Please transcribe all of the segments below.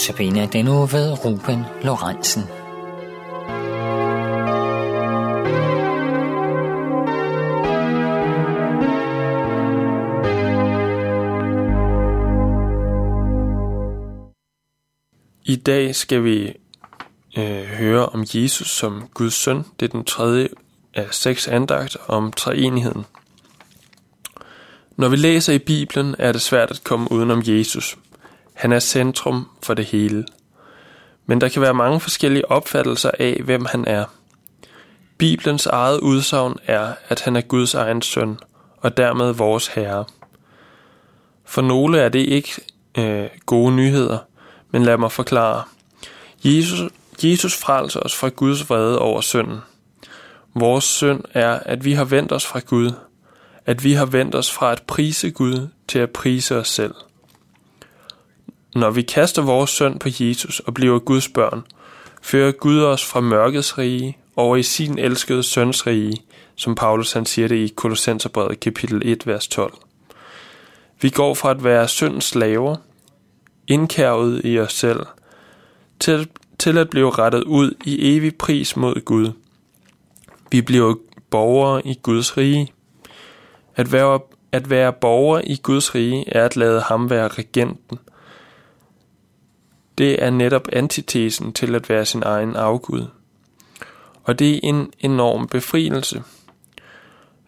Notabene den nu ved Ruben Lorentzen. I dag skal vi øh, høre om Jesus som Guds søn. Det er den tredje af seks andagter om treenigheden. Når vi læser i Bibelen, er det svært at komme udenom Jesus. Han er centrum for det hele. Men der kan være mange forskellige opfattelser af, hvem han er. Bibelens eget udsagn er, at han er Guds egen søn, og dermed vores herre. For nogle er det ikke øh, gode nyheder, men lad mig forklare. Jesus, Jesus frelser os fra Guds vrede over synden. Vores synd er, at vi har vendt os fra Gud, at vi har vendt os fra at prise Gud til at prise os selv. Når vi kaster vores synd på Jesus og bliver Guds børn, fører Gud os fra mørkets rige over i sin elskede søns rige, som Paulus han siger det i Kolossenserbrevet kapitel 1, vers 12. Vi går fra at være syndens slaver, indkærvet i os selv, til, til at blive rettet ud i evig pris mod Gud. Vi bliver borgere i Guds rige. At være, at være borger i Guds rige er at lade ham være regenten. Det er netop antitesen til at være sin egen afgud. Og det er en enorm befrielse.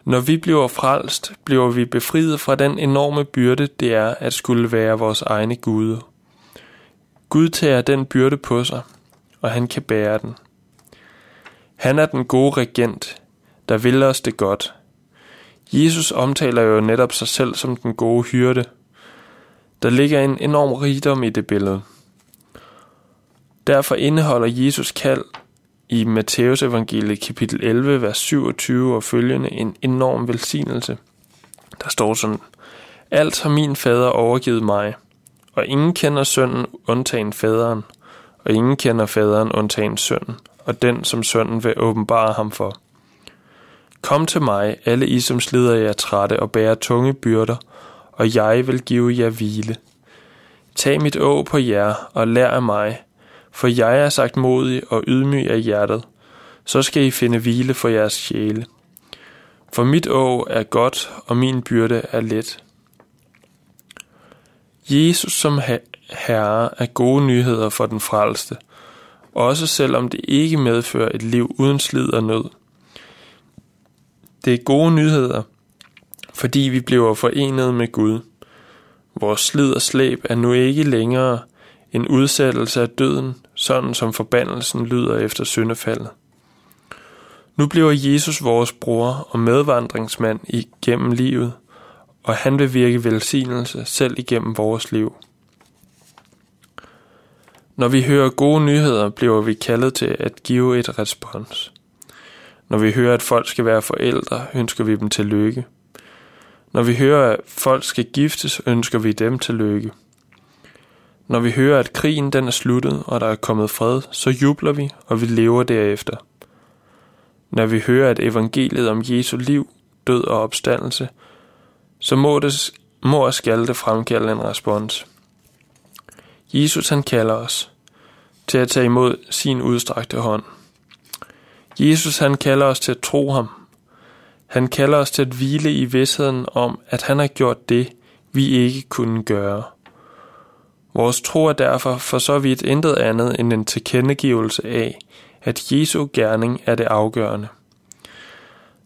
Når vi bliver frelst, bliver vi befriet fra den enorme byrde, det er at skulle være vores egne guder. Gud tager den byrde på sig, og han kan bære den. Han er den gode regent, der vil os det godt. Jesus omtaler jo netop sig selv som den gode hyrde. Der ligger en enorm rigdom i det billede. Derfor indeholder Jesus kald i Matteus evangeliet kapitel 11, vers 27 og følgende en enorm velsignelse. Der står sådan, Alt har min fader overgivet mig, og ingen kender sønnen undtagen faderen, og ingen kender faderen undtagen sønnen, og den, som sønnen vil åbenbare ham for. Kom til mig, alle I, som slider jer trætte og bærer tunge byrder, og jeg vil give jer hvile. Tag mit å på jer og lær af mig, for jeg er sagt modig og ydmyg af hjertet, så skal I finde hvile for jeres sjæle. For mit å er godt, og min byrde er let. Jesus som herre er gode nyheder for den frelste, også selvom det ikke medfører et liv uden slid og nød. Det er gode nyheder, fordi vi bliver forenet med Gud. Vores slid og slæb er nu ikke længere en udsættelse af døden, sådan som forbandelsen lyder efter syndefaldet. Nu bliver Jesus vores bror og medvandringsmand igennem livet, og han vil virke velsignelse selv igennem vores liv. Når vi hører gode nyheder, bliver vi kaldet til at give et respons. Når vi hører, at folk skal være forældre, ønsker vi dem til lykke. Når vi hører, at folk skal giftes, ønsker vi dem til lykke. Når vi hører, at krigen den er sluttet, og der er kommet fred, så jubler vi, og vi lever derefter. Når vi hører, at evangeliet om Jesu liv, død og opstandelse, så må, det, må og skal det fremkalde en respons. Jesus han kalder os til at tage imod sin udstrakte hånd. Jesus han kalder os til at tro ham. Han kalder os til at hvile i vidsheden om, at han har gjort det, vi ikke kunne gøre. Vores tro er derfor for så vidt intet andet end en tilkendegivelse af, at Jesu gerning er det afgørende.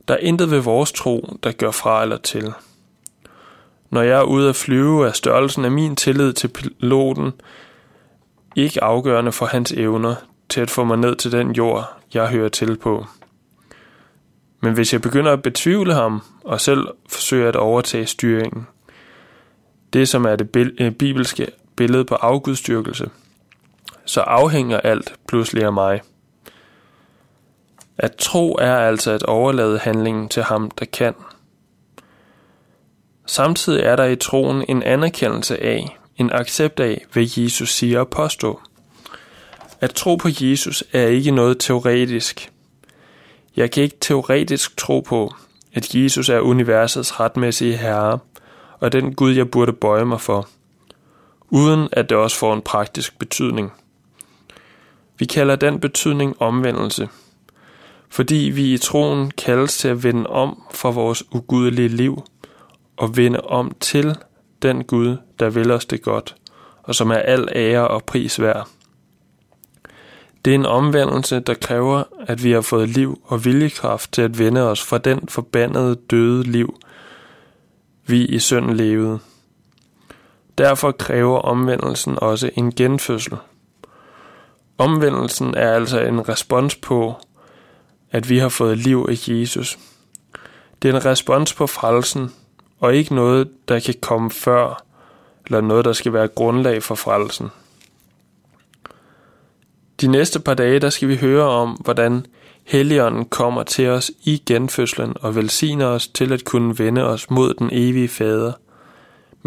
Der er intet ved vores tro, der gør fra eller til. Når jeg er ude at flyve, er størrelsen af min tillid til piloten ikke afgørende for hans evner til at få mig ned til den jord, jeg hører til på. Men hvis jeg begynder at betvivle ham og selv forsøger at overtage styringen, det som er det øh, bibelske billede på afgudstyrkelse, så afhænger alt pludselig af mig. At tro er altså at overlade handlingen til ham, der kan. Samtidig er der i troen en anerkendelse af, en accept af, hvad Jesus siger og påstår. At tro på Jesus er ikke noget teoretisk. Jeg kan ikke teoretisk tro på, at Jesus er universets retmæssige herre, og den Gud, jeg burde bøje mig for uden at det også får en praktisk betydning. Vi kalder den betydning omvendelse, fordi vi i troen kaldes til at vende om fra vores ugudelige liv og vende om til den Gud, der vil os det godt, og som er al ære og pris værd. Det er en omvendelse, der kræver, at vi har fået liv og viljekraft til at vende os fra den forbandede døde liv, vi i synd levede. Derfor kræver omvendelsen også en genfødsel. Omvendelsen er altså en respons på, at vi har fået liv af Jesus. Det er en respons på frelsen, og ikke noget, der kan komme før, eller noget, der skal være grundlag for frelsen. De næste par dage, der skal vi høre om, hvordan Helligånden kommer til os i genfødslen og velsigner os til at kunne vende os mod den evige fader.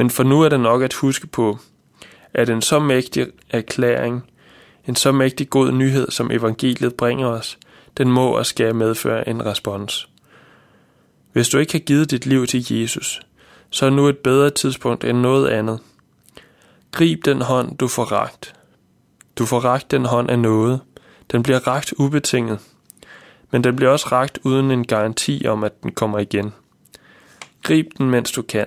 Men for nu er det nok at huske på, at en så mægtig erklæring, en så mægtig god nyhed, som evangeliet bringer os, den må og skal medføre en respons. Hvis du ikke har givet dit liv til Jesus, så er nu et bedre tidspunkt end noget andet. Grib den hånd, du får ragt. Du får ragt den hånd af noget. Den bliver ragt ubetinget. Men den bliver også ragt uden en garanti om, at den kommer igen. Grib den, mens du kan.